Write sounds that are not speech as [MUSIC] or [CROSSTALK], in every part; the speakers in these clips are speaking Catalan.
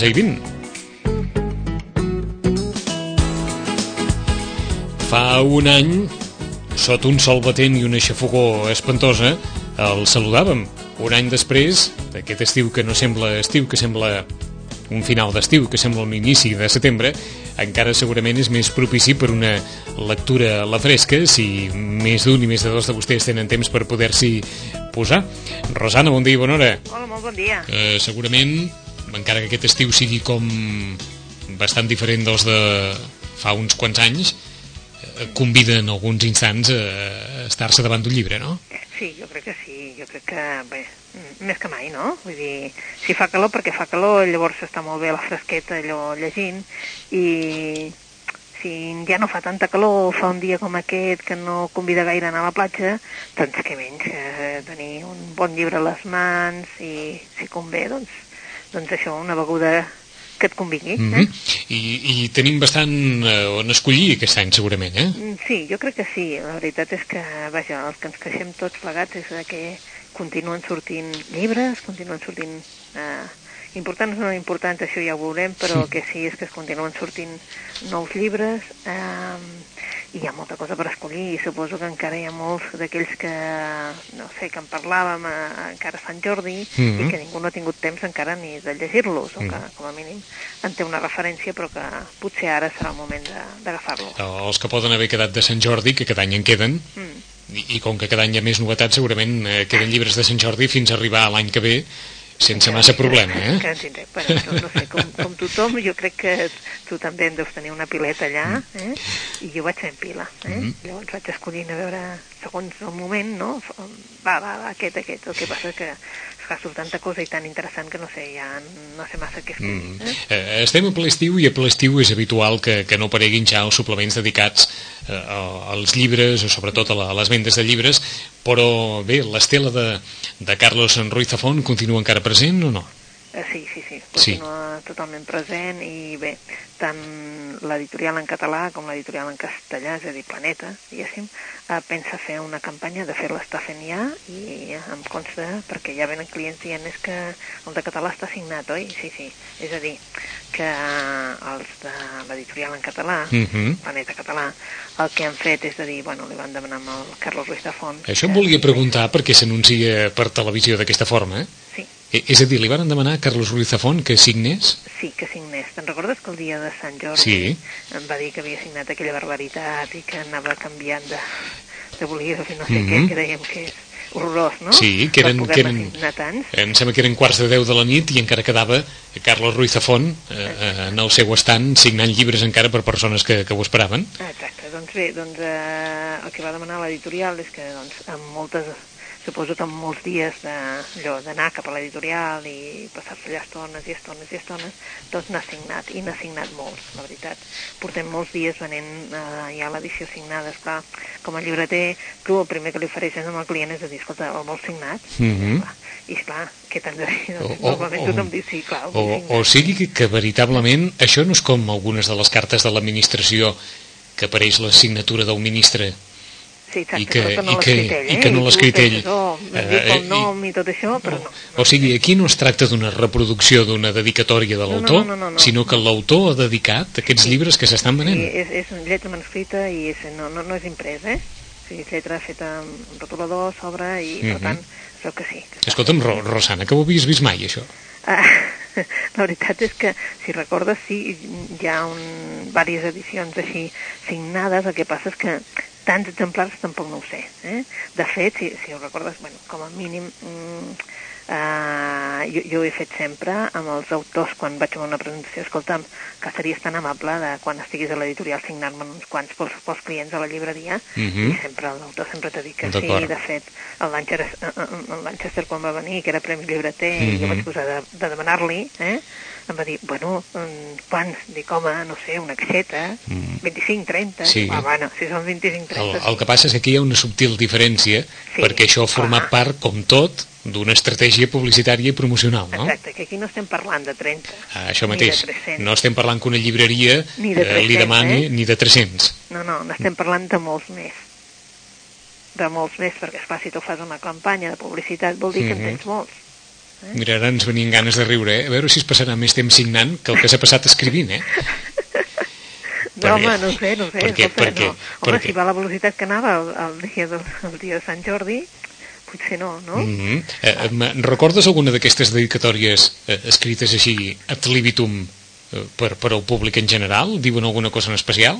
Onze i vint. Fa un any, sota un sol batent i una xafogó espantosa, el saludàvem. Un any després, d'aquest estiu que no sembla estiu, que sembla un final d'estiu, que sembla un inici de setembre, encara segurament és més propici per una lectura a la fresca, si més d'un i més de dos de vostès tenen temps per poder-s'hi posar. Rosana, bon dia i bona hora. Hola, molt bon dia. Eh, segurament, encara que aquest estiu sigui com bastant diferent dels de fa uns quants anys, eh, convida en alguns instants a estar-se davant d'un llibre, no? Sí, jo crec que sí, jo crec que, bé, més que mai, no? Vull dir, si fa calor, perquè fa calor, llavors està molt bé la fresqueta allò llegint, i si ja no fa tanta calor, fa un dia com aquest que no convida gaire a anar a la platja, doncs què menys que tenir un bon llibre a les mans i si convé, doncs, doncs això, una beguda que et convingui. Mm eh? -hmm. I, I tenim bastant eh, on escollir aquest any, segurament, eh? Mm, Sí, jo crec que sí. La veritat és que, vaja, els que ens queixem tots plegats és que continuen sortint llibres, continuen sortint... Eh, importants o no importants, això ja ho veurem, però el que sí és que es continuen sortint nous llibres eh, i hi ha molta cosa per escollir i suposo que encara hi ha molts d'aquells que, no sé, que en parlàvem eh, encara a Sant Jordi Mhm. i que ningú no ha tingut temps encara ni de llegir-los, o que com a mínim en té una referència, però que potser ara serà el moment de- d'agafar-los. Els que poden haver quedat de Sant Jordi, que cada any en queden, Mm. i, i com que cada any hi ha més novetats, segurament eh, queden llibres de Sant Jordi fins a arribar a l'any que ve sense massa problema, Que eh? ens tindrem. Bueno, no, no sé, com, com tothom, jo crec que tu també en deus tenir una pileta allà, eh? i jo vaig fent pila. Eh? Mhm. Llavors vaig escollint a veure, segons el moment, no? Va, va, va, aquest, aquest. El que passa que fa surt tanta cosa i tan interessant que no sé, ja no sé massa què escollir. Mm. Eh? Eh, estem a ple estiu i a ple estiu és habitual que, que no apareguin ja els suplements dedicats eh, als llibres o sobretot a, la, a les vendes de llibres però bé, l'estela de, de Carlos Ruiz Zafón continua encara present o no? Eh, Sí, sí, sí, Sí. continua totalment present i bé, tant l'editorial en català com l'editorial en castellà, és a dir, Planeta, diguéssim, eh, pensa fer una campanya de fer-la està fent ja i em consta, perquè ja venen clients dient és que el de català està signat, oi? Sí, sí, és a dir, que els de l'editorial en català, Mhm. Planeta Català, el que han fet és a dir, bueno, li van demanar amb el Carlos Ruiz de Font... Això em volia preguntar perquè s'anuncia per televisió d'aquesta forma, eh? Eh, És a dir, li van demanar a Carlos Ruiz Zafón que signés? Sí, que signés. Te'n recordes que el dia de Sant Jordi Sí. em va dir que havia signat aquella barbaritat i que anava canviant de, de bolígraf i no sé Mhm. què, que dèiem que és horrorós, no? Sí, que eren- que eren-. Em sembla que eren quarts de 10 de la nit i encara quedava Carlos Ruiz Zafón eh, eh, en el seu estant signant llibres encara per persones que, que ho esperaven. Exacte, doncs bé, doncs, eh, el que va demanar l'editorial és que doncs, amb moltes, suposo que amb molts dies d'anar cap a l'editorial i passar-se allà estones i estones i estones, doncs n'ha signat, i n'ha signat molts, la veritat. Portem molts dies venent eh, ja l'edició signada, esclar, com a llibreter, tu el primer que li ofereixes amb el client és a dir, escolta, el vols signat? Mhm. Clar, I esclar, què t'han de dir? O- Doncs, o- normalment o- tothom diu sí, clar, O, o sigui que, que veritablement això no és com algunes de les cartes de l'administració que apareix la signatura del ministre Sí, exacte, i que- però que no i que- ell, i eh? que no l'ha tu escrit ell. Oh, em Eh, el i- nom i tot això, però no. O sigui, aquí no es tracta d'una reproducció d'una dedicatòria de no, l'autor, no, no, no, sinó que l'autor ha dedicat aquests llibres que s'estan Sí, venent. és, és una lletra manuscrita i és, no, no, no és imprès, eh? O sigui, és lletra feta amb rotulador, sobre, i per Mhm. tant, veu que sí. Que Escolta'm. Ro Rosana, que ho havies vist mai, això? Ah, [LAUGHS] la veritat és que, si recordes, sí, hi ha un, diverses edicions així signades, el que passa és que tants exemplars tampoc no ho sé. Eh? De fet, si, si ho recordes, bueno, com a mínim mm, Uh, jo, jo ho he fet sempre amb els autors quan vaig a una presentació. Escolta'm, que series tan amable de quan estiguis a l'editorial signar-me uns quants pels, pels clients a la llibreria uh -huh. i sempre l'autor sempre t'ha dit que sí. De fet, el Lanchester, el Lanchester quan va venir, que era Premi Llibreter, uh -huh. jo vaig posar de, de demanar-li, eh? Em va dir, bueno, quants? Dic, home, no sé, una caixeta, mm. 25, 30. Sí. Ah, bueno, si són 25, 30... El, el que passa és que aquí hi ha una subtil diferència, sí. perquè això ha format ah. part, com tot, d'una estratègia publicitària i promocional, no? Exacte, que aquí no estem parlant de 30, ah, Això mateix, no estem parlant que una llibreria ni de 300, eh, li demani eh? ni de 300. No, no, n'estem parlant de molts més. De molts més, perquè esclar, si tu fas una campanya de publicitat vol dir mm -hmm. que en tens molts. Eh? Mira, ara ens venien ganes de riure, eh? A veure si es passarà més temps signant que el que s'ha passat escrivint, eh? No, home, no sé, no sé. Perquè, Escolta, perquè, no. Home, perquè... si va a la velocitat que anava el, el, dia, del, el dia de Sant Jordi, potser no, no? Mm -hmm. eh, recordes alguna d'aquestes dedicatòries eh, escrites així ad libitum eh, per, per al públic en general? Diuen alguna cosa en especial?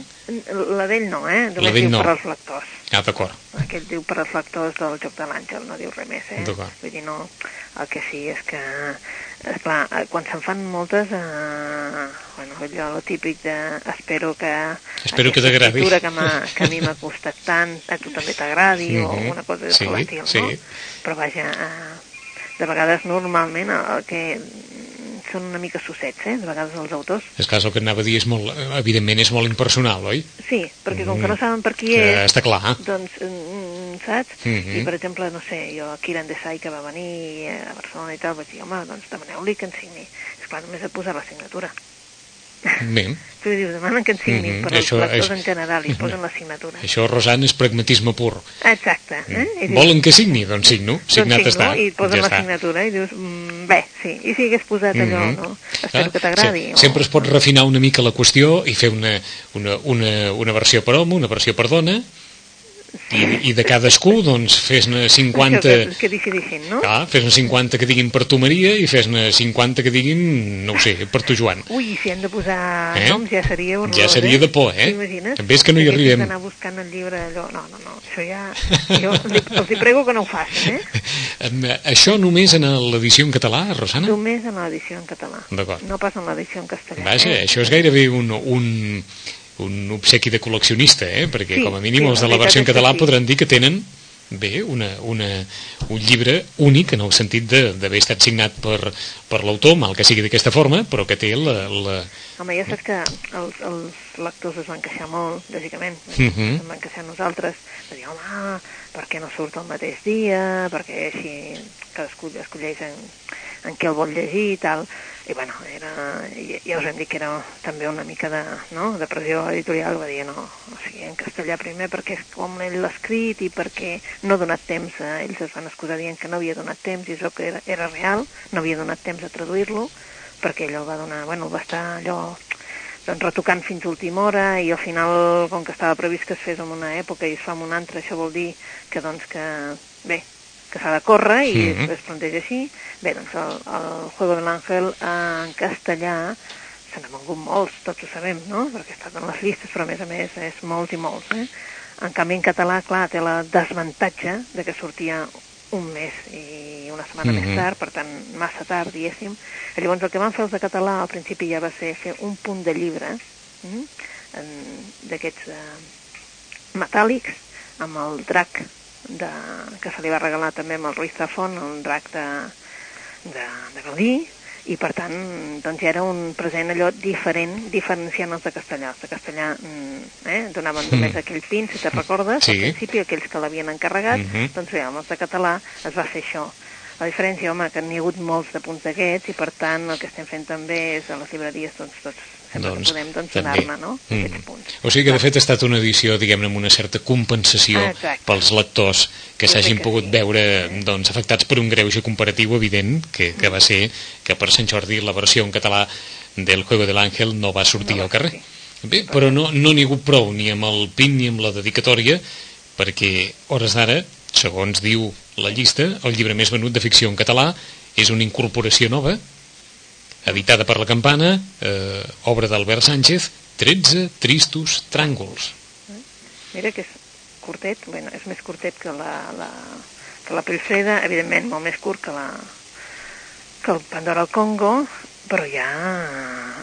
La d'ell no, eh? La d'ell no. per als lectors. Ah, d'acord. Aquell diu per als lectors del Joc de l'Àngel, no diu res més, eh? Vull dir, no... El que sí és que, esclar, quan se'n fan moltes, eh, bueno, allò, el típic de espero que... Espero que t'agradi. que, que a mi m'ha costat tant, a tu també t'agradi, mm -hmm. o mhm. una cosa de sí, l'estil, sí. no? Però vaja, eh, de vegades normalment el que són una mica sossets, eh, de vegades els autors. És que el que anava a dir és molt, evidentment és molt impersonal, oi? Sí, perquè com que no saben per qui és... Està clar. Doncs, mm, saps? Mm -hmm. I, per exemple, no sé, jo, Kiran Desai, que va venir a Barcelona i tal, vaig dir, home, doncs demaneu-li que ens signi. És clar, només he posat la signatura. Bé. [LAUGHS] Tu dius, demanen que en signin, mm -hmm. però això, els lectors és... en general hi posen la signatura. [LAUGHS] Això, Rosana, és pragmatisme pur. Exacte. Eh? I dius, Volen que signi? Doncs signo. Signat doncs signo, està. I posen ja la està. signatura i dius, mm, bé, sí. I si hagués posat allò, mm -hmm. no? Espero ah, que t'agradi. Sí. O... Sempre es pot refinar una mica la qüestió i fer una, una, una, una versió per home, una versió per dona, i, i de cadascú doncs fes-ne 50 que, que decidissin, no? Ah, fes-ne 50 que diguin per tu Maria i fes-ne 50 que diguin, no ho sé, per tu Joan ui, si hem de posar eh? noms ja seria horrorós, ja seria eh? de por, eh? també és que no hi arribem d'anar buscant el llibre allò, no, no, no, això ja jo els hi prego que no ho facin, eh? [LAUGHS] això només en l'edició en català, Rosana? només en l'edició en català no pas en l'edició en castellà Vaja, eh? això és gairebé un, un un obsequi de col·leccionista, eh? perquè sí, com a mínim sí, els de la versió en català sí. podran dir que tenen bé, una, una, un llibre únic en el sentit d'haver estat signat per, per l'autor, mal que sigui d'aquesta forma, però que té la... la... Home, ja saps que els, els lectors es van queixar molt, lògicament, uh. -huh. van queixar nosaltres, de dir, home, per què no surt el mateix dia, perquè així cadascú escolleix en, en què el vol llegir i tal, i bueno, era, ja, ja us hem dit que era també una mica de, no? de pressió editorial, va dir no, o sigui, en castellà primer perquè és com ell l'ha escrit i perquè no ha donat temps, eh? ells es van excusar dient que no havia donat temps i això que era, era real, no havia donat temps a traduir-lo, perquè el va donar, bueno, va estar allò doncs, retocant fins a última hora i al final, com que estava previst que es fes en una època i es fa en una altra, això vol dir que, doncs, que bé, que s'ha de córrer i mm -hmm. es planteja així. Bé, doncs el, el Juego de l'Àngel en castellà se n'han vengut molts, tots ho sabem, no? Perquè ha estat en les llistes, però a més a més és molts i molts, eh? En canvi, en català, clar, té la desavantatge de que sortia un mes i una setmana mm -hmm. més tard, per tant, massa tard, diguéssim. Llavors, el que van fer els de català al principi ja va ser fer un punt de llibre mm? d'aquests eh, metàl·lics amb el drac de, que se li va regalar també amb el Ruiz Zafón, un drac de, de, de Gaudí, i per tant doncs ja era un present allò diferent, diferenciant els de castellà. Els de castellà mm, eh, donaven mm. només aquell pin, si te recordes, sí. al principi, aquells que l'havien encarregat, mm -hmm. doncs bé, amb els de català es va fer això. La diferència, home, que n'hi ha hagut molts de punts d'aquests i per tant el que estem fent també és a les llibreries doncs, tots sempre doncs, que podem doncs, donar-ne no? mm. aquests punts. O sigui que de fet ha estat una edició, diguem-ne, amb una certa compensació ah, pels lectors que s'hagin pogut sí. veure doncs, afectats per un greuge comparatiu evident, que, que va ser que per Sant Jordi la versió en català del Juego de l'Àngel no va sortir no al carrer. Bé, però no n'hi no ha hagut prou ni amb el PIN ni amb la dedicatòria perquè, hores d'ara, segons diu la llista, el llibre més venut de ficció en català és una incorporació nova editada per la Campana, eh, obra d'Albert Sánchez, 13 tristos tràngols. Mira que és curtet, bueno, és més curtet que la, la, que la Pelfreda, evidentment molt més curt que la, que el Pandora al Congo, però ja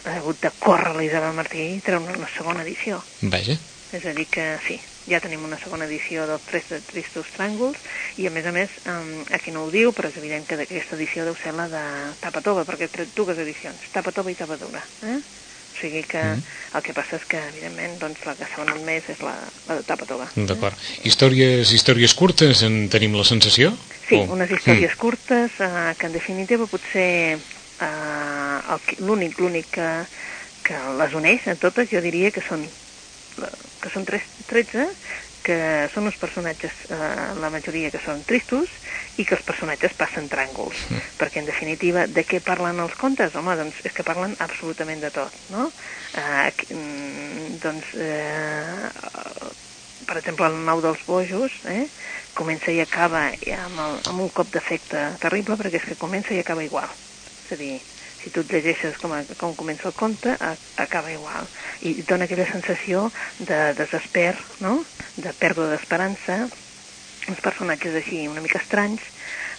ha hagut de córrer l'Isabel Martí i treure una segona edició. Vaja. És a dir que sí, ja tenim una segona edició dels Tres de Tristos Tràngols i a més a més, um, aquí no ho diu, però és evident que d'aquesta edició deu ser la de Tapa Tova, perquè he tret dues edicions, Tapa Tova i Tapa Dura. Eh? O sigui que mm. el que passa és que, evidentment, doncs, la que s'ha venut més és la, la de Tapa Tova. D'acord. Històries, històries curtes, en tenim la sensació? Sí, oh. unes històries mm. curtes eh, que, en definitiva, potser eh, l'únic l'únic que, que les uneix a totes, jo diria que són que són 13, que són uns personatges, eh, la majoria que són tristos, i que els personatges passen tràngols. Mm. Perquè, en definitiva, de què parlen els contes? Home, doncs és que parlen absolutament de tot, no? Eh, doncs, eh, per exemple, el nou dels bojos, eh, comença i acaba amb, el, amb un cop d'efecte terrible, perquè és que comença i acaba igual. És a dir, si tu et llegeixes com, a, com comença el conte, a, acaba igual. I dona aquella sensació de desesper, no? de pèrdua d'esperança, uns personatges així una mica estranys,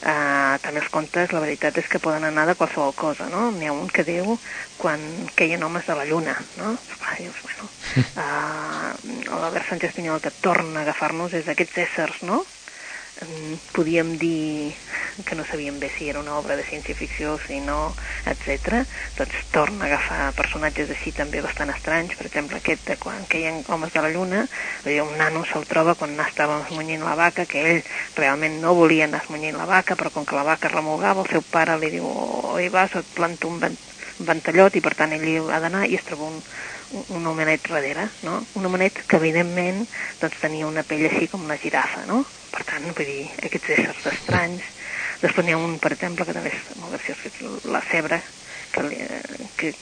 eh, també els contes, la veritat és que poden anar de qualsevol cosa, no? N'hi ha un que diu quan queien homes de la lluna, no? Esclar, dius, bueno, [LAUGHS] eh, l'Albert Sánchez Pinyol que torna a agafar-nos és d'aquests éssers, no?, podíem dir que no sabíem bé si era una obra de ciència-ficció, si no, etc. Doncs torna a agafar personatges així també bastant estranys, per exemple aquest de quan queien homes de la lluna, un nano se'l troba quan estava esmunyint la vaca, que ell realment no volia anar esmunyint la vaca, però com que la vaca remolgava, el seu pare li diu, oi vas, et planto un ventallot, i per tant ell hi ha d'anar, i es troba un, un homenet darrere, no? Un homenet que evidentment doncs, tenia una pell així com una girafa, no? Per tant, vull dir, aquests éssers estranys. Després n'hi ha un, per exemple, que també és molt graciós, que és la cebra, que, li, que,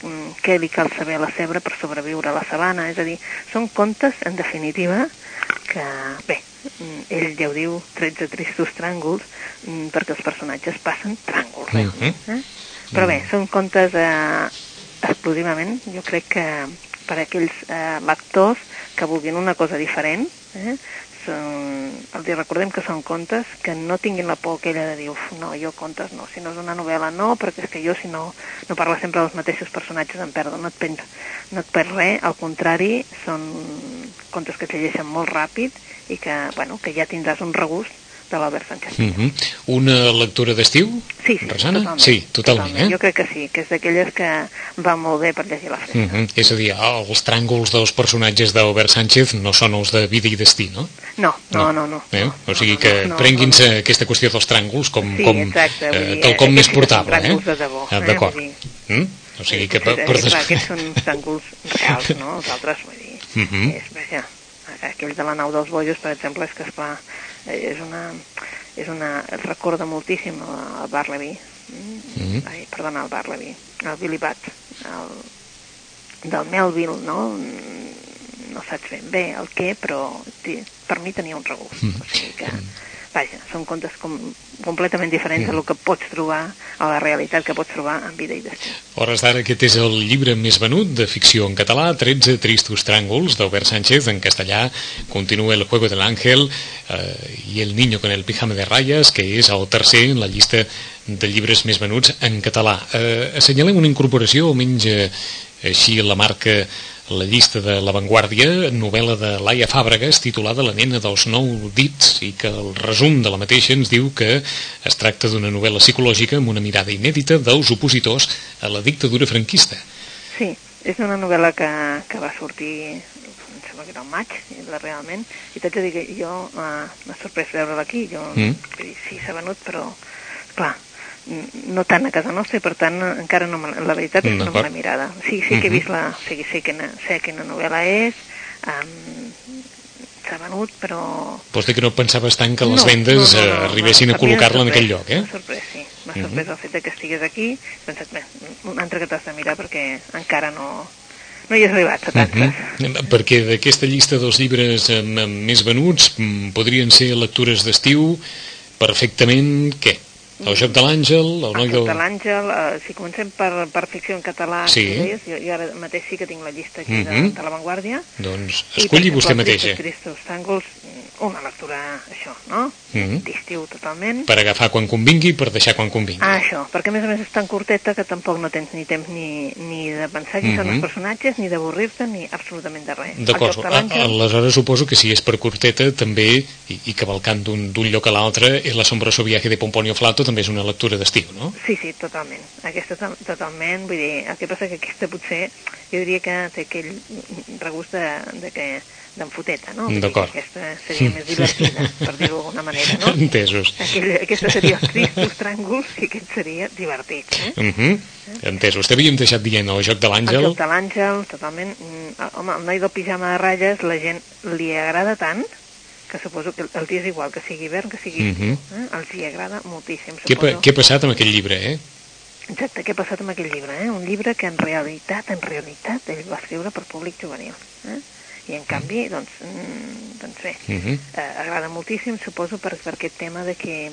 que li cal saber a la cebra per sobreviure a la sabana. És a dir, són contes, en definitiva, que, bé, ell ja ho diu, 13 tristos tràngols, mm, perquè els personatges passen tràngols, mm -hmm. eh? Però bé, són contes eh, exclusivament, jo crec que per a aquells eh, lectors que vulguin una cosa diferent, eh, són, els recordem que són contes que no tinguin la por aquella de dir, uf, no, jo contes no, si no és una novel·la no, perquè és que jo si no, no parla sempre dels mateixos personatges em perdo, no et, pen, no et perds res, al contrari, són contes que es llegeixen molt ràpid i que, bueno, que ja tindràs un regust de l'Albert Sánchez. Mm -hmm. Una lectura d'estiu, sí, sí, Rosana? Totalment, sí, totalment, totalment, eh? Jo crec que sí, que és d'aquelles que va molt bé per llegir la fresca. Mm -hmm. És a dir, els tràngols dels personatges d'Albert Sánchez no són els de vida i destí, no? No, no, no. no, eh? no o sigui no, que no, prenguin-se no, no. aquesta qüestió dels tràngols com, sí, com, exacte, eh, tal com més portable, eh? de debò, ah, D'acord. Eh? Mm? O sigui que... Per, per... per... Eh, aquests són tràngols reals, no? Els altres, vull dir, mm -hmm. és, vaja, aquell de la nau dels bojos, per exemple, és que, esclar, és una és una, recorda moltíssim el Barleby, mm -hmm. ai, perdona, el Barleby, el Billy Bat, el, del Melville, no? No saps ben bé el què, però per mi tenia un regust. Mm -hmm. O sigui que, vaja, són contes com, completament diferents mm. del que pots trobar a la realitat que pots trobar en vida i destí. Hores d'ara aquest és el llibre més venut de ficció en català, 13 tristos tràngols d'Albert Sánchez, en castellà continua El juego del ángel eh, i El niño con el pijama de rayas, que és el tercer en la llista de llibres més venuts en català. Eh, assenyalem una incorporació, o menys eh, així la marca la llista de La Vanguardia, novel·la de Laia Fàbregas, titulada La nena dels nou dits, i que el resum de la mateixa ens diu que es tracta d'una novel·la psicològica amb una mirada inèdita dels opositors a la dictadura franquista. Sí, és una novel·la que, que va sortir em sembla que era el maig, realment, i t'haig de dir que jo uh, m'ha sorprès veure-la aquí, jo, mm. sí, s'ha venut, però, clar, no tant a casa nostra i per tant encara no la veritat és que no me l'he mirada sí, sí que he vist la sí, sé, quina, sé quina novel·la és um, s'ha venut però Vols dir que no pensaves tant que les no, vendes no, no, no, arribessin no, a col·locar-la en aquell lloc eh? m'ha sorprès, sí m'ha sorprès uh -huh. el fet que estigués aquí he pensat, bé, un altre que t'has de mirar perquè encara no, no hi has arribat a tantes. Uh -huh. Perquè d'aquesta llista dels llibres eh, més venuts podrien ser lectures d'estiu perfectament, què? El joc de l'àngel, el noi del... El joc de l'àngel, eh, si comencem per, per ficció en català, sí. deies, jo, jo ara mateix sí que tinc la llista aquí uh -huh. de, mhm. de La Vanguardia. Doncs escolli vostè mateixa. I Tristos Tàngols, una lectura, això, no? Mm -hmm. D'estiu totalment. Per agafar quan convingui, per deixar quan convingui. Ah, això, perquè a més a més és tan curteta que tampoc no tens ni temps ni, ni de pensar qui mm -hmm. són els Mhm. personatges, ni d'avorrir-te, ni absolutament de res. D'acord, aleshores suposo que si és per curteta també, i, i cavalcant d'un d'un lloc a l'altre, és l'assombroso viaje de Pomponio Flato també és una lectura d'estiu, no? Sí, sí, totalment. Aquesta to- totalment, vull dir, el que passa que aquesta potser, jo diria que té aquell regust de, de que d'enfoteta, no? Vull dir que D'acord. Aquesta seria més divertida, per dir-ho d'alguna manera, no? [LAUGHS] Entesos. Aquell, aquesta seria els tristos tràngols i aquest seria divertit, eh? Uh -huh. Entesos. T'havíem deixat dient el joc de El l'àngel. joc de l'àngel, totalment. Mm, Home, el noi del pijama de ratlles, la gent li agrada tant que suposo que el dia és igual, que sigui hivern, que sigui estiu. Mhm. eh? Els hi agrada moltíssim, Què, pa- suposo. què ha passat amb aquell llibre, eh? Exacte, què ha passat amb aquell llibre? Eh? Un llibre que en realitat, en realitat, ell va escriure per públic juvenil. Eh? I en canvi, doncs, mm, doncs bé, Uh -huh. eh, agrada moltíssim, suposo, per, per aquest tema de que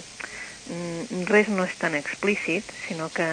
mm, res no és tan explícit, sinó que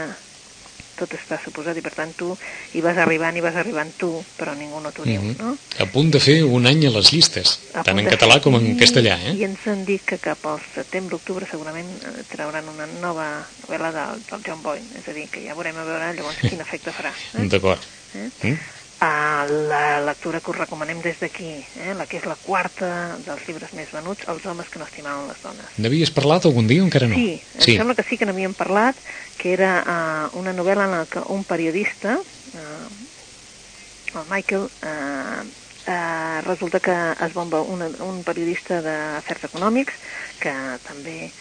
tot està suposat i per tant tu hi vas arribant i vas arribant tu, però ningú no t'ho diu, Mhm. no? A punt de fer un any a les llistes, A tant en català fer- com en I- castellà, I eh? ens han dit que cap al setembre-octubre segurament eh, trauran una nova novel·la del, del John Boyne, és a dir, que ja veurem a veure llavors quin efecte farà. Eh? D'acord. Eh? Mm? A la lectura que us recomanem des d'aquí, eh? la que és la quarta dels llibres més venuts, Els homes que no estimaven les dones. N'havies parlat algun dia o encara no? Sí, em sí. sembla que sí que n'havíem parlat, que era uh, una novel·la en la que un periodista, uh, el Michael, uh, uh, resulta que es bomba una, un periodista d'afers econòmics, que també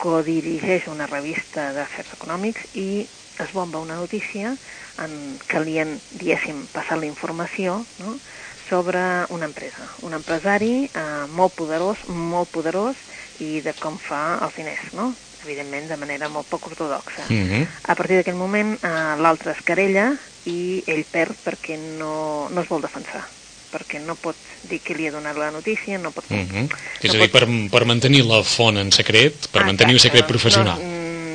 codirigeix una revista d'afers econòmics i es bomba una notícia en han, diguéssim, passat la informació no? sobre una empresa. Un empresari eh, molt poderós, molt poderós, i de com fa els diners, no? evidentment de manera molt poc ortodoxa. Mhm. A partir d'aquell moment eh, l'altre es querella i ell perd perquè no, no es vol defensar perquè no pot dir que li ha donat la notícia, no pot... Mhm. És no a dir, pot- per, per mantenir la font en secret, per mantenir el Exacte, secret professional. No, mm,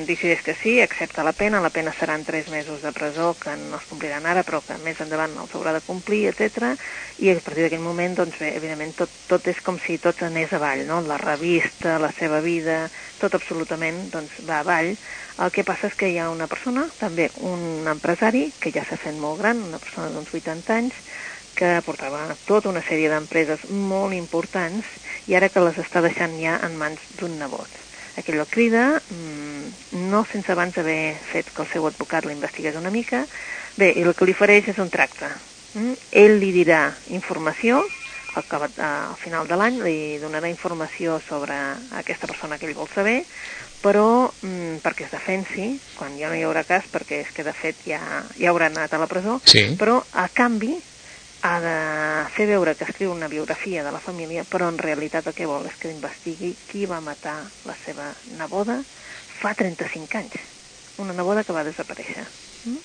decideix que sí, accepta la pena, la pena seran tres mesos de presó que no es compliran ara, però que més endavant els haurà de complir, etc. I a partir d'aquell moment, doncs bé, evidentment, tot, tot és com si tot anés avall, no? La revista, la seva vida, tot absolutament doncs, va avall. El que passa és que hi ha una persona, també un empresari, que ja s'ha fet molt gran, una persona d'uns 80 anys, que portava tota una sèrie d'empreses molt importants i ara que les està deixant ja en mans d'un nebot. Aquell el crida, mmm, no sense abans haver fet que el seu advocat l'investigués una mica. Bé, i el que li ofereix és un tracte. Mm? Ell li dirà informació, al, al final de l'any li donarà informació sobre aquesta persona que ell vol saber, però mm, perquè es defensi, quan ja no hi haurà cas, perquè és que de fet ja, ja haurà anat a la presó, Sí. però a canvi ha de fer veure que escriu una biografia de la família, però en realitat el que vol és que investigui qui va matar la seva neboda fa 35 anys. Una neboda que va desaparèixer. Mm?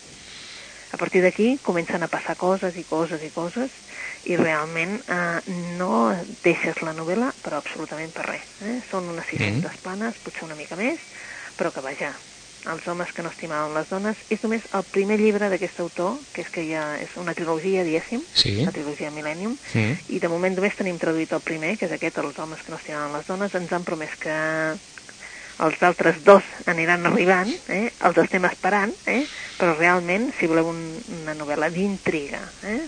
A partir d'aquí comencen a passar coses i coses i coses i realment eh, no deixes la novel·la però absolutament per res. Eh? Són unes 600 Mhm. planes, potser una mica més, però que vaja, els homes que no estimaven les dones és només el primer llibre d'aquest autor, que és que ja és una trilogia, diguéssim, Sí. la trilogia Millennium, Mm. i de moment només tenim traduït el primer, que és aquest, els homes que no estimaven les dones, ens han promès que els altres dos aniran arribant, eh? els estem esperant, eh? però realment, si voleu un, una novel·la d'intriga, eh?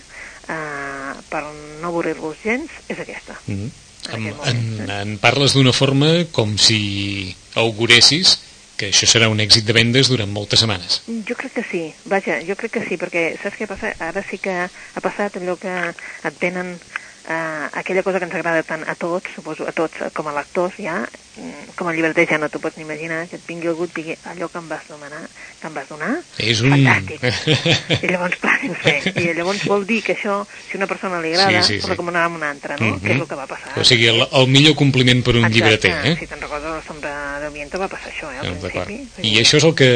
Uh, per no avorrir-vos gens, és aquesta. Mm. En En, moment, en, en parles d'una forma com si auguressis que això serà un èxit de vendes durant moltes setmanes. Jo crec que sí, vaja, jo crec que sí, perquè saps què passa? Ara sí que ha passat allò que et venen eh, aquella cosa que ens agrada tant a tots, suposo, a tots, com a lectors ja, com a llibreter ja no t'ho pots ni imaginar, que et vingui algú i et digui allò que em vas demanar, que em vas donar, És un... fantàstic. [LAUGHS] I llavors, clar, dius, bé, i llavors vol dir que això, si una persona li agrada, Sí, sí, sí, sí. recomanarà a una altra, no? Mhm. Que és el que va passar. O sigui, el, el millor compliment per un Exacte, llibreter, eh? Si te'n recordes la sombra del Viento va passar això, eh, al principi. I això és el que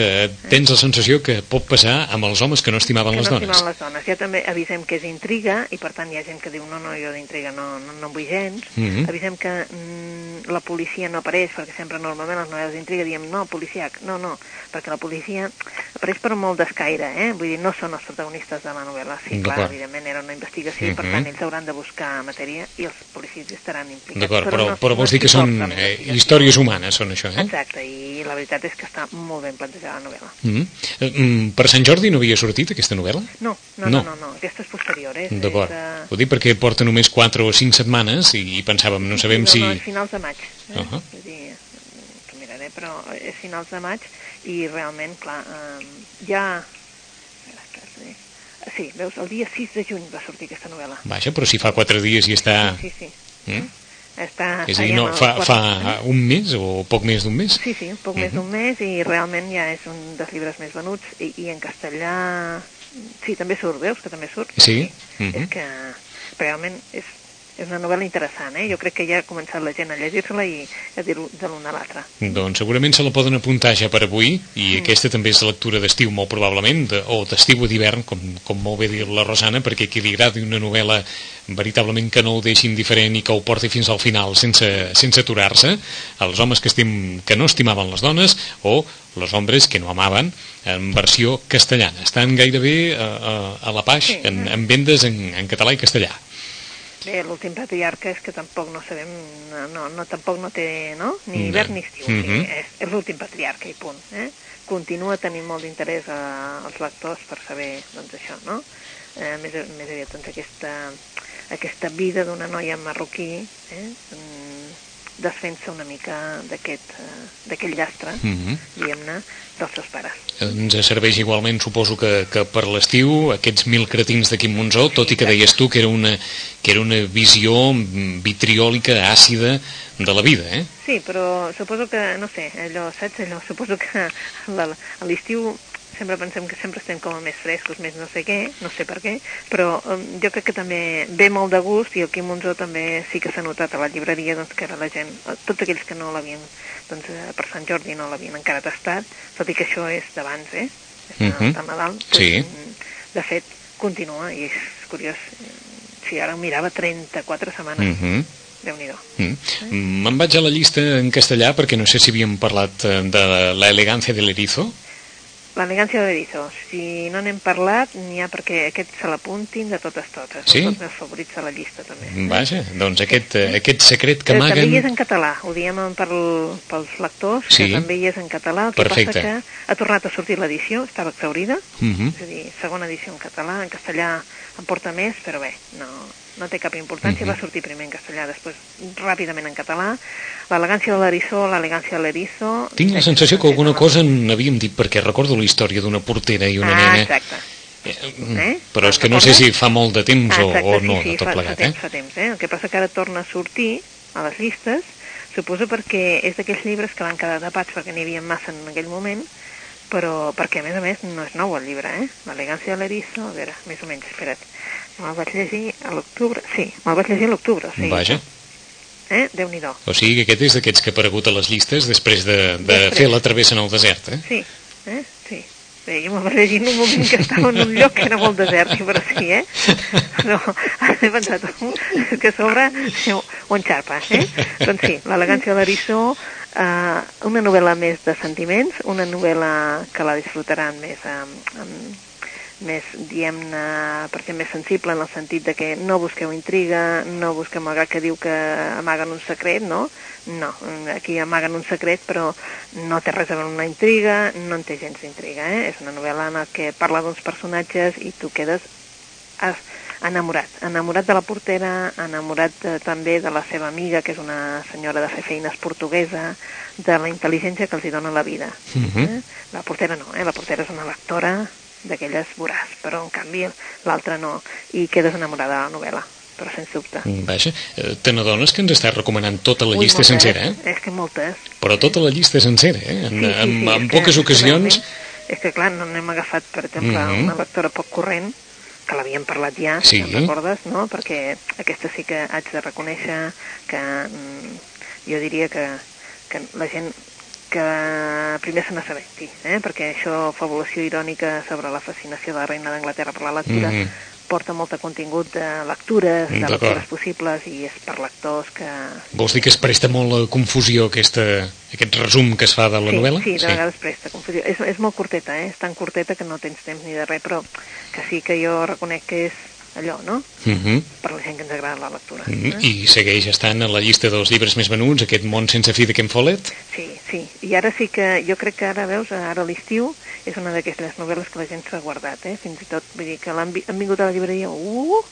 tens la sensació que pot passar amb els homes que no estimaven que les no dones. estimaven les dones. Ja també avisem que és intriga i per tant hi ha gent que diu no, no, jo d'intriga no, no, no en vull gens. Mhm. Avisem que mm, la policia no apareix perquè sempre normalment les novel·les d'intriga diem no, policiac, no, no, perquè la policia apareix per molt d'escaire, eh? vull dir, no són els protagonistes de la novel·la. Sí, clar, evidentment era una investigació i per Mhm. tant ells hauran de buscar matèria i els policies estaran implicats. D'acord, però, no- però no vols dir que són eh, històries humanes, són això, eh? Exacte, i la veritat és que està molt ben plantejada la novel·la. Mm. Eh, mm, Per Sant Jordi no havia sortit aquesta novel·la? No, no, No. no, no, no, aquesta és posterior, eh? D'acord. És, eh, Ho dic perquè porta només 4 o 5 setmanes i pensàvem, no sabem no, si... No, finals de maig. Eh? Uh -huh. Vull dir, que miraré, però és finals de maig i realment, clar, eh, ja... Sí, veus, el dia 6 de juny va sortir aquesta novel·la. Vaja, però si fa 4 dies i està... Sí, sí. Mm? Està, És a dir, no, fa, fa un mes o poc més d'un mes? Sí, sí, un poc més Mhm. d'un mes i realment ja és un dels llibres més venuts i, i en castellà sí, també surt, veus que també surt? Sí. Mhm. És que realment és, és una novel·la interessant, eh? Jo crec que ja ha començat la gent a llegir-se-la i a dir-ho de l'un a l'altre. Doncs segurament se la poden apuntar ja per avui i Mm. aquesta també és lectura d'estiu molt probablement, de, o d'estiu o d'hivern, com, com molt bé dir la Rosana, perquè qui li agradi una novel·la veritablement que no ho deixi indiferent i que ho porti fins al final sense, sense aturar-se, els homes que, estim, que no estimaven les dones o los hombres que no amaven en versió castellana. Estan gairebé a, a, a la Paix Sí. en, en vendes en, en català i castellà. Bé, l'últim patriarca és que tampoc no sabem, no, no, no tampoc no té, no? Ni No. hivern ni estiu, Mhm. o sigui, és, és l'últim patriarca i punt, eh? Continua tenint molt d'interès eh, als lectors per saber, doncs, això, no? Eh, més, més aviat, doncs, aquesta, aquesta vida d'una noia marroquí, eh? Mm, desfent-se una mica d'aquest eh, llastre, Mhm. diguem-ne, dels seus pares. ens serveix igualment, suposo que, que per l'estiu, aquests mil cretins de Quim Monzó, tot i que deies tu que era una, que era una visió mm, vitriòlica, àcida de la vida, eh? Sí, però suposo que, no sé, allò, saps, allò, suposo que a l'estiu sempre pensem que sempre estem com a més frescos, més no sé què, no sé per què, però um, jo crec que també ve molt de gust i el Quim Monzó també sí que s'ha notat a la llibreria doncs, que era la gent, eh, tots aquells que no l'havien, doncs eh, per Sant Jordi no l'havien encara tastat, tot i que això és d'abans, eh? És de, Mhm. de Nadal. Sí. mm, De fet, continua i és curiós. Si ara ho mirava 34 setmanes, Mm -hmm. Déu-n'hi-do. Mm. Me'n vaig a la llista en castellà perquè no sé si havíem parlat eh, de la elegància de l'erizo. L'elegància de l'erizo. Si no n'hem parlat, n'hi ha perquè aquest se l'apuntin de totes totes. Sí? Són els meus favorits de la llista, també. Vaja, doncs aquest, eh, aquest secret que Eh, També hi és amaguen... en català, ho diem per, pels lectors, Sí. que també hi és en català. El que Perfecte. passa que ha tornat a sortir l'edició, estava exaurida, Mhm. és a dir, segona edició en català, en castellà en porta més, però bé, no, no té cap importància, Mhm. va sortir primer en castellà, després ràpidament en català. L'elegància de l'eriçó, l'elegància de l'eriçó... Tinc la sensació que alguna cosa n'havíem dit perquè recordo la història d'una portera i una ah, nena... exacte. Eh, mm, Eh? Però és que no sé si fa molt de temps Ah, o, exacte, o sí, no, sí, de tot fa, plegat, fa eh? temps, fa temps, eh? El que passa que ara torna a sortir a les llistes, suposo perquè és d'aquells llibres que van quedar tapats perquè n'hi havia massa en aquell moment, però perquè a més a més no és nou el llibre, eh? L'elegància de l'erizo, a veure, més o menys, espera't, me'l vaig llegir a l'octubre, sí, me'l vaig llegir a l'octubre, sigui, Vaja, eh? Déu-n'hi-do. o sigui que aquest és d'aquests que ha aparegut a les llistes després de, de Després. fer la travessa en el desert, eh? Sí, eh? Sí. Bé, jo me'l vaig llegir en un moment que estava en un lloc que era molt desèrtic, però sí, eh? No, [LAUGHS] he pensat, "Uh, és que a sobre ho, ho enxarpa, eh? Doncs sí, l'elegància de l'eriçó, eh, una novel·la més de sentiments, una novel·la que la disfrutaran més amb, amb més, diem-ne, per ser més sensible en el sentit de que no busqueu intriga, no busqueu, malgrat que diu que amaguen un secret, no? No, aquí amaguen un secret, però no té res a veure una intriga, no en té gens d'intriga, eh? És una novel·la en que parla d'uns personatges i tu quedes es- enamorat, enamorat de la portera, enamorat eh, també de la seva amiga, que és una senyora de fer feines portuguesa, de la intel·ligència que els hi dona la vida. Mhm. eh? La portera no, eh? la portera és una lectora d'aquelles voràs, però en canvi l'altra no, i quedes enamorada de la novel·la, però sens dubte. Vaja, eh, te n'adones que ens està recomanant tota la Ui, llista moltes, sencera, eh? És que moltes. Però tota la llista sencera, eh? En, en, en és poques que ocasions... És que, clar, no n'hem agafat, per exemple, Mhm. una lectora poc corrent, que l'havíem parlat ja, Sí. te'n recordes, no? Perquè aquesta sí que haig de reconèixer que mm, jo diria que, que la gent que primer se n'assabenti, eh? perquè això, fabulació irònica sobre la fascinació de la reina d'Anglaterra per la lectura, Mhm. Porta molt de contingut de lectures, de D'acord. lectures possibles, i és per lectors que... Vols dir que es presta molt a confusió aquesta, aquest resum que es fa de la sí, novel·la? Sí, de vegades presta confusió. És, és molt curteta, eh? És tan curteta que no tens temps ni de res, però que sí que jo reconec que és allò, no? Mhm. Per la gent que ens agrada la lectura. Mm, eh? I segueix estant a la llista dels llibres més venuts, aquest món sense fi de Ken Follett? Sí, sí. I ara sí que, jo crec que ara, veus, ara a l'estiu és una d'aquestes novel·les que la gent s'ha guardat, eh? Fins i tot, vull dir que l'han vi- han vingut a la llibreria, uh,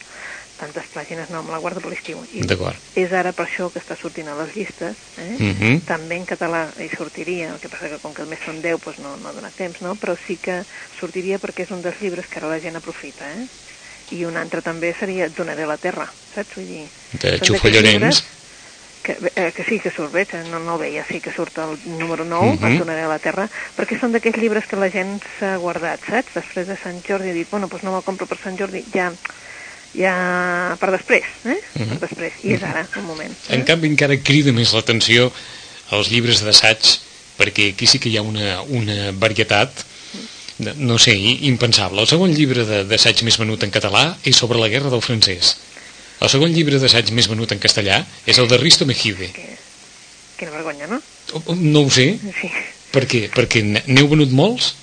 tantes pàgines, no, me la guardo per l'estiu. D'acord. és ara per això que està sortint a les llistes, eh? Mhm. També en català hi sortiria, el que passa que com que només són 10 doncs no, no ha donat temps, no? Però sí que sortiria perquè és un dels llibres que ara la gent aprofita, eh? I un altre també seria Et donaré la terra, saps? Vull dir, De són Xufa d'aquests Llorenç. llibres que, eh, que sí, que surt, veig, no, no el veia, sí que surt el número 9, Mhm. uh -huh. Et donaré la terra, perquè són d'aquells llibres que la gent s'ha guardat, saps? Després de Sant Jordi ha dit, bueno, doncs no me'l compro per Sant Jordi, ja, ja per després, eh? Mhm. Per després, i és ara, un moment. Eh? En canvi, encara crida més l'atenció als llibres d'assaig, perquè aquí sí que hi ha una, una varietat, de- no sé, impensable. El segon llibre de- d'assaig més venut en català és sobre la guerra del francès. El segon llibre d'assaig més venut en castellà és el de Risto Mejide. Que, quina vergonya, no? Oh, oh, No ho sé, Sí. per què? Perquè n'heu venut molts?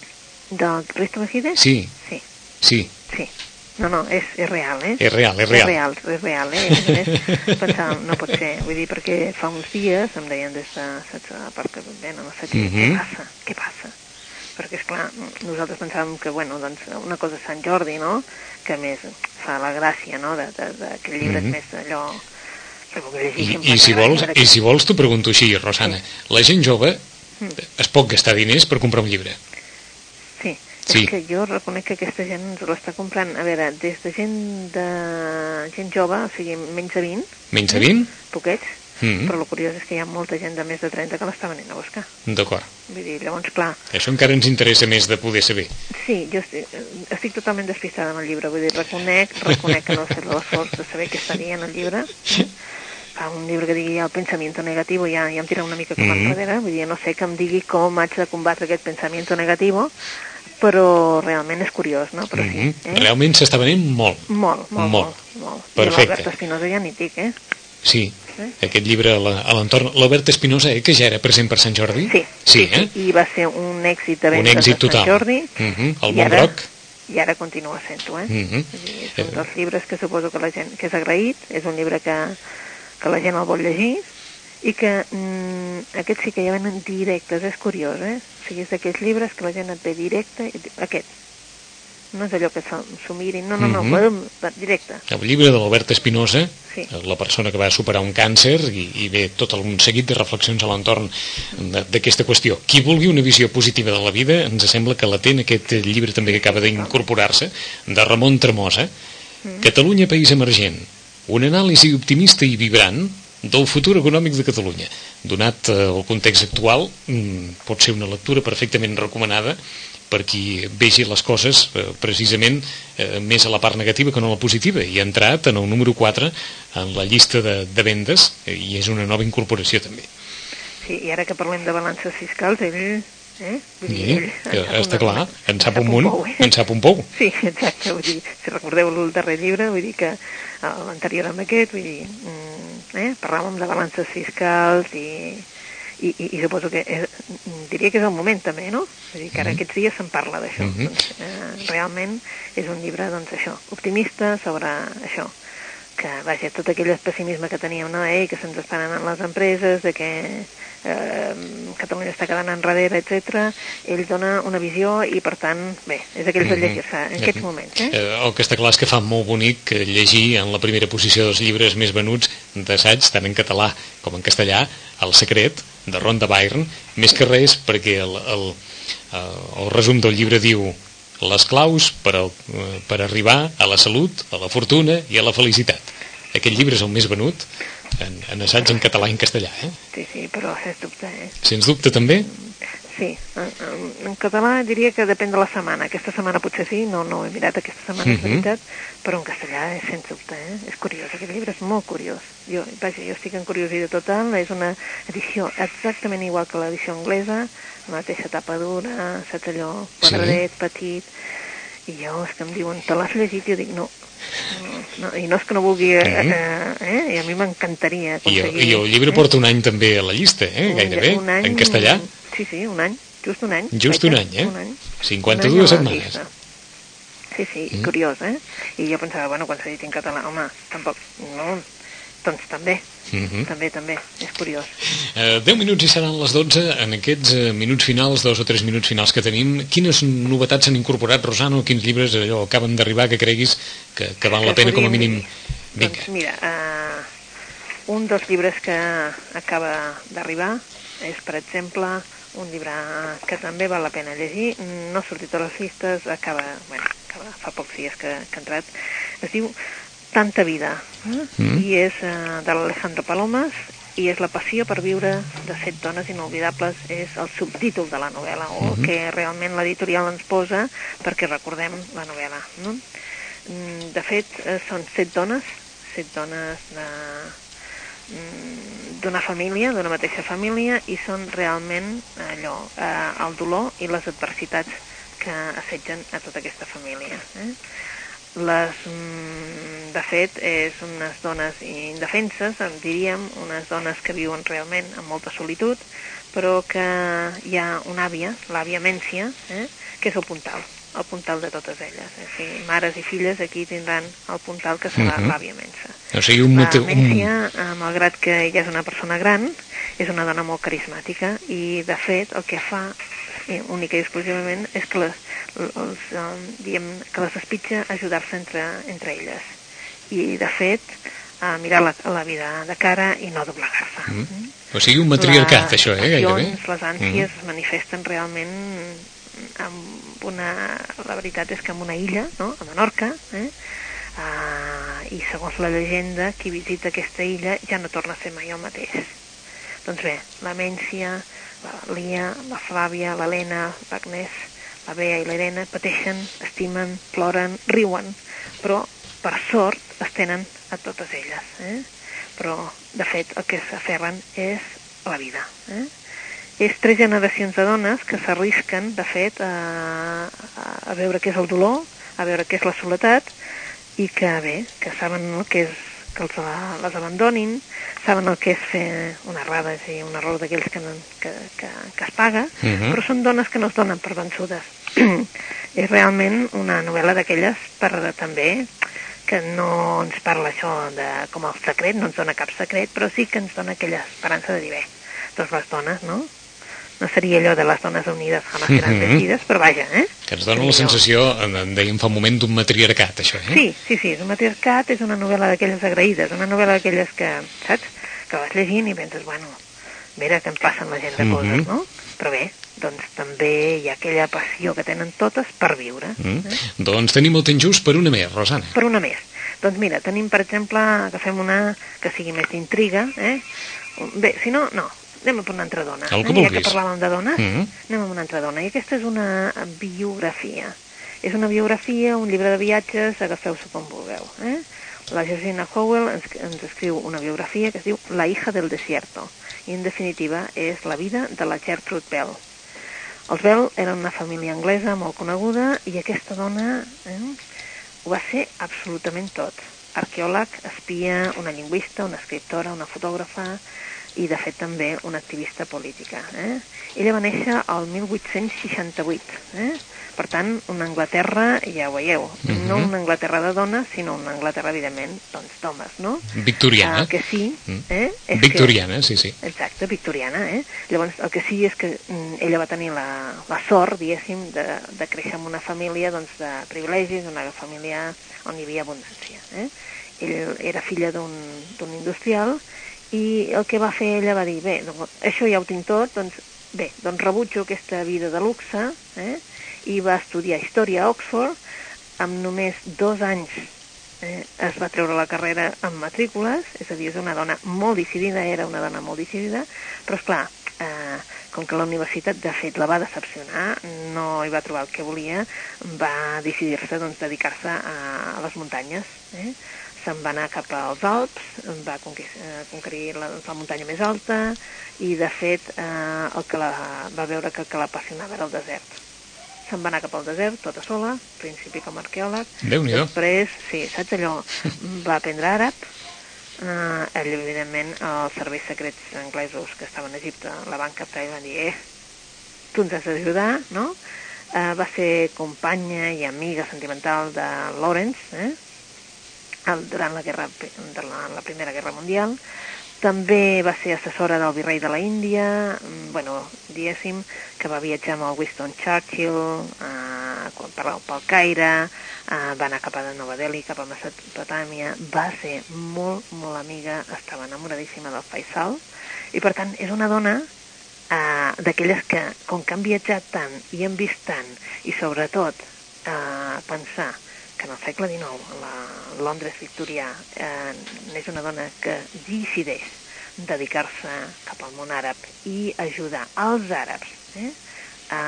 Del Risto Mejide? Sí, Sí, sí, sí. No, no, és, és real, eh? és real, és real. És real, és real, eh? A més pensàvem, no pot ser, vull dir, perquè fa uns dies em deien des de, saps, a part que venen, no sé què, Mhm. què passa, què passa? Perquè, és clar, nosaltres pensàvem que, bueno, doncs, una cosa és Sant Jordi, no?, que més fa la gràcia, no?, el llibre Mhm. és més allò... I, i, si vols, I si vols t'ho pregunto així, Rosana. La gent jove Mm. es pot gastar diners per comprar un llibre. Sí, Sí. és que jo reconec que aquesta gent ens l'està comprant, a veure, des de gent de gent jove, o sigui, menys de 20, Menys de 20? poquets, Mm. però el curiós és que hi ha molta gent de més de 30 que l'està venint a buscar. D'acord. Vull dir, llavors, clar, Això encara ens interessa més de poder saber. sí, jo estic, estic totalment despistada amb el llibre, vull dir, reconec, reconec que no he fet l'esforç de saber què estaria en el llibre. Fa un llibre que digui el pensamiento negativo ja, ja em tira una mica com Mhm. enrere, vull dir, no sé que em digui com haig de combatre aquest pensamiento negativo, però realment és curiós, no? Però sí, Mhm. eh? Realment s'està venent molt. Molt, molt, Molt. molt. molt. Perfecte. I l'Albert Espinosa ja ni dic, eh? Sí, Eh? aquest llibre a l'entorn... L'Albert Espinosa, eh, que ja era present per Sant Jordi? Sí, Sí, eh? I va ser un èxit de Un vendes èxit de total. Sant Jordi. Mhm, el i món ara- groc. I ara continua sent-ho, eh? Mhm. Vull dir, és un Eh. dels llibres que suposo que la gent que és agraït, és un llibre que, que la gent el vol llegir i que mm, aquests sí que ja venen directes, és curiós, eh? O sigui, és d'aquells llibres que la gent et ve directe, i diu, aquest. No és allò que s'ho mirin, no, no, no, mm -hmm. directe. El llibre de l'Albert Espinosa, Sí. la persona que va superar un càncer i, i ve tot un seguit de reflexions a l'entorn d'aquesta qüestió. Qui vulgui una visió positiva de la vida, ens sembla que la té en aquest llibre també que acaba d'incorporar-se, de Ramon Tremosa, Catalunya, país emergent. Un anàlisi optimista i vibrant del futur econòmic de Catalunya. Donat eh, el context actual, mm, pot ser una lectura perfectament recomanada per qui vegi les coses eh, precisament eh, més a la part negativa que no a la positiva i ha entrat en el número 4 en la llista de, de vendes eh, i és una nova incorporació també. Sí, i ara que parlem de balances fiscals, ell... Eh? Vull dir, Sí, ell en sap està clar, en sap un un munt, pou, eh? en sap un pou. Sí, exacte, vull dir, si recordeu el darrer llibre, vull dir que eh, l'anterior amb aquest, vull dir, mm, eh, parlàvem de balances fiscals i, i, i, i suposo que és, diria que és el moment també, no? Vull dir que ara aquests dies se'n parla d'això. Mhm. doncs, eh, realment és un llibre, doncs, això, optimista sobre això que, vaja, tot aquell pessimisme que teníem, no? Ei, que se'ns estan anant les empreses, de que eh, Catalunya està quedant enrere, etc. Ell dona una visió i, per tant, bé, és aquells de llegir-se en aquests moments, eh? Eh, el que està clar és que fa molt bonic eh, llegir en la primera posició dels llibres més venuts d'assaig, tant en català com en castellà, El secret, de Ronda Byrne, més que res perquè el, el, el, el resum del llibre diu les claus per, al, eh, per arribar a la salut, a la fortuna i a la felicitat. Aquest llibre és el més venut en, en assaig en català i en castellà, eh? Sí, sí, però sens dubte, eh? Sens dubte també. Sí. En, en, català diria que depèn de la setmana. Aquesta setmana potser sí, no, no he mirat aquesta setmana, uh -huh. Mhm. veritat, però en castellà és sens dubte, eh? És curiós, aquest llibre és molt curiós. Jo, vaja, jo estic en curiositat total, és una edició exactament igual que l'edició anglesa, la mateixa tapa dura, saps allò, Sí. quadradet, petit, i jo, és que em diuen, te l'has llegit? Jo dic, no, no, no, i no és que no vulgui, eh, eh, eh? i a mi m'encantaria I, aconseguir... I el llibre eh? porta un any també a la llista, eh? Gairebé, un any, en castellà. Sí, sí, un any, just un any. Just un any, eh? Un any. 52 Un any la setmanes. llista. Sí, sí, Mm. mm. curiós, eh? I jo pensava, bueno, quan s'ha dit en català, home, tampoc, no, doncs també, Mhm. també, també, és curiós. Eh, 10 minuts i seran les 12. En aquests eh, minuts finals, dos o tres minuts finals que tenim, quines novetats s'han incorporat, Rosano? Quins llibres allò acaben d'arribar que creguis que, que val la Que pena com a mínim? dir. Vinga. Doncs mira, uh, un dels llibres que acaba d'arribar és, per exemple, un llibre que també val la pena llegir, no ha sortit a les llistes, acaba, bueno, acaba fa pocs dies que, que ha entrat, es diu Tanta vida, eh? Mm. i és uh, de l'Alejandro Palomas, i és la passió per viure de set dones inolvidables, és el subtítol de la novel·la, o Mhm. que realment l'editorial ens posa perquè recordem la novel·la. No? Mm, De fet, eh, són set dones, set dones de, mm, d'una família, d'una mateixa família, i són realment allò, eh, el dolor i les adversitats que assetgen a tota aquesta família. Eh? Les, mm, de fet, és unes dones indefenses, en diríem, unes dones que viuen realment amb molta solitud, però que hi ha una àvia, l'àvia Mència, eh, que és el puntal, el puntal de totes elles. Eh? O sigui, mares i filles aquí tindran el puntal que serà Mhm. l'àvia Mensa. O sigui, un La motiu... Un... Eh, malgrat que ella és una persona gran, és una dona molt carismàtica i, de fet, el que fa eh, única i exclusivament és que les, els, eh, diem, que les espitja a ajudar-se entre, entre elles. I, de fet, a mirar la, la vida de cara i no doblegar-se. Mm. O sigui, un matriarcat, les això, eh, gairebé. Les ànsies es manifesten realment amb una... La veritat és que en una illa, no?, a Menorca, eh? Uh, i segons la llegenda, qui visita aquesta illa ja no torna a ser mai el mateix. Doncs bé, la Mència, la Lia, la Flàvia, l'Helena, l'Agnès, la Bea i l'Helena pateixen, estimen, ploren, riuen, però per sort es tenen a totes elles. Eh? Però, de fet, el que s'aferren és la vida. Eh? És tres generacions de dones que s'arrisquen, de fet, a, a veure què és el dolor, a veure què és la soledat, i que, bé, que saben el que és que els, les abandonin, saben el que és fer una errada, és un error d'aquells que, no, que, que, que es paga, Uh -huh. però són dones que no es donen per vençudes. [CLEARS THROAT] és realment una novel·la d'aquelles per també que no ens parla això de, com el secret, no ens dona cap secret, però sí que ens dona aquella esperança de dir, bé, doncs les dones, no? No seria allò de les dones unides jamás seran Mhm. vencides, però vaja, eh? Que ens dona la sensació, en, dèiem fa un moment, d'un matriarcat, això, eh? Sí, sí, sí, és un matriarcat, és una novel·la d'aquelles agraïdes, una novel·la d'aquelles que, saps, que vas llegint i penses, bueno, mira que em passen la gent de coses, no? Però bé, doncs també hi ha aquella passió que tenen totes per viure. Mm. Eh? Doncs tenim el temps just per una més, Rosana. Per una més. Doncs mira, tenim, per exemple, agafem una que sigui més d'intriga, eh? Bé, si no, no, anem a per una altra dona. El que eh? Ja vulguis. que parlàvem de dones, Mhm. anem a una altra dona. I aquesta és una biografia. És una biografia, un llibre de viatges, agafeu-s'ho com vulgueu. Eh? La Georgina Howell ens, ens escriu una biografia que es diu La hija del desierto. I, en definitiva, és la vida de la Gertrude Bell. Els Bell eren una família anglesa molt coneguda i aquesta dona eh, ho va ser absolutament tot. Arqueòleg, espia, una lingüista, una escriptora, una fotògrafa i, de fet, també una activista política. Eh? Ella va néixer al 1868, eh? per tant, una Anglaterra, ja ho veieu, Mhm. no una Anglaterra de dones, sinó una Anglaterra, evidentment, doncs, d'homes, no? Victoriana. Ah, que sí, Mm. eh? És Victoriana, sí, sí. Que, exacte, victoriana, eh? Llavors, el que sí és que mm, ella va tenir la, la sort, diguéssim, de, de créixer en una família doncs, de privilegis, una família on hi havia abundància. Eh? Ell era filla d'un industrial i el que va fer ella va dir, bé, doncs, això ja ho tinc tot, doncs bé, doncs rebutjo aquesta vida de luxe, eh? i va estudiar història a Oxford, amb només dos anys eh, es va treure la carrera amb matrícules, és a dir, és una dona molt decidida, era una dona molt decidida, però és clar, eh, com que la universitat, de fet, la va decepcionar, no hi va trobar el que volia, va decidir-se doncs, dedicar-se a, a les muntanyes. Eh? Se'n va anar cap als Alps, va eh, conquerir la, la muntanya més alta i, de fet, eh, el que la, va veure que el que l'apassionava era el desert se'n va anar cap al desert, tota sola, principi com a arqueòleg. déu nhi Després, sí, saps allò, va aprendre àrab, eh, ell, evidentment, els serveis secrets anglesos que estaven a Egipte la van captar i van dir, eh, tu ens has d'ajudar, no? Eh, va ser companya i amiga sentimental de Lawrence, eh? El, durant la, guerra, durant la Primera Guerra Mundial, també va ser assessora del virrei de la Índia, mm, bueno, diguéssim, que va viatjar amb el Winston Churchill eh, per, pel Caire, eh, va anar cap a Nova Delhi, cap a Mesopotàmia, va ser molt, molt amiga, estava enamoradíssima del Faisal, i per tant és una dona eh, d'aquelles que, com que han viatjat tant i han vist tant, i sobretot eh, pensar que en el segle XIX la Londres victorià eh, és una dona que decideix dedicar-se cap al món àrab i ajudar els àrabs eh, a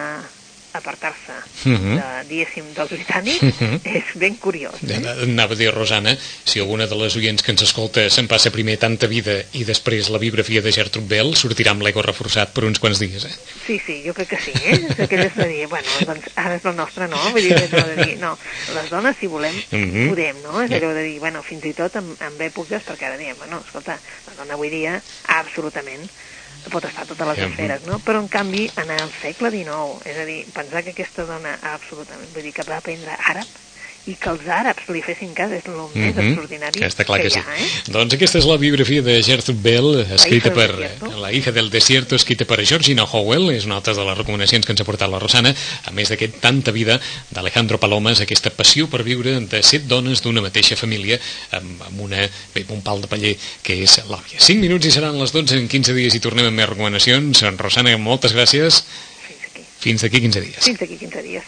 apartar-se, uh Mhm. -huh. de, diguéssim, dels britànics, Uh -huh. és ben curiós. Eh? Anava a dir, Rosana, si alguna de les oients que ens escolta se'n passa primer tanta vida i després la biografia de Gertrude Bell, sortirà amb l'ego reforçat per uns quants dies, eh? Sí, sí, jo crec que sí, eh? És aquelles de dir, bueno, doncs ara és la nostra, no? Vull dir, de dir, no, les dones, si volem, Uh -huh. podem, no? És allò de dir, bueno, fins i tot en, en èpoques, perquè ara diem, bueno, escolta, la dona avui dia, absolutament, pot estar a totes les esferes, no? Però, en canvi, en el segle XIX, és a dir, pensar que aquesta dona, absolutament, vull dir, que va aprendre àrab, i que els àrabs li fessin cas és el més Mhm. extraordinari Està clar que, sí. hi ha, eh? Doncs aquesta és la biografia de Gertrude Bell, escrita del per desierto. La hija del desierto, escrita per Georgina Howell, és una altra de les recomanacions que ens ha portat la Rosana, a més d'aquest Tanta vida d'Alejandro Palomas, aquesta passió per viure de set dones d'una mateixa família, amb, amb una, bé, un pal de paller que és l'àvia. 5 minuts i seran les 12 en 15 dies i tornem amb més recomanacions. Rosana, moltes gràcies. Fins aquí. Fins d'aquí 15 dies. Fins aquí 15 dies.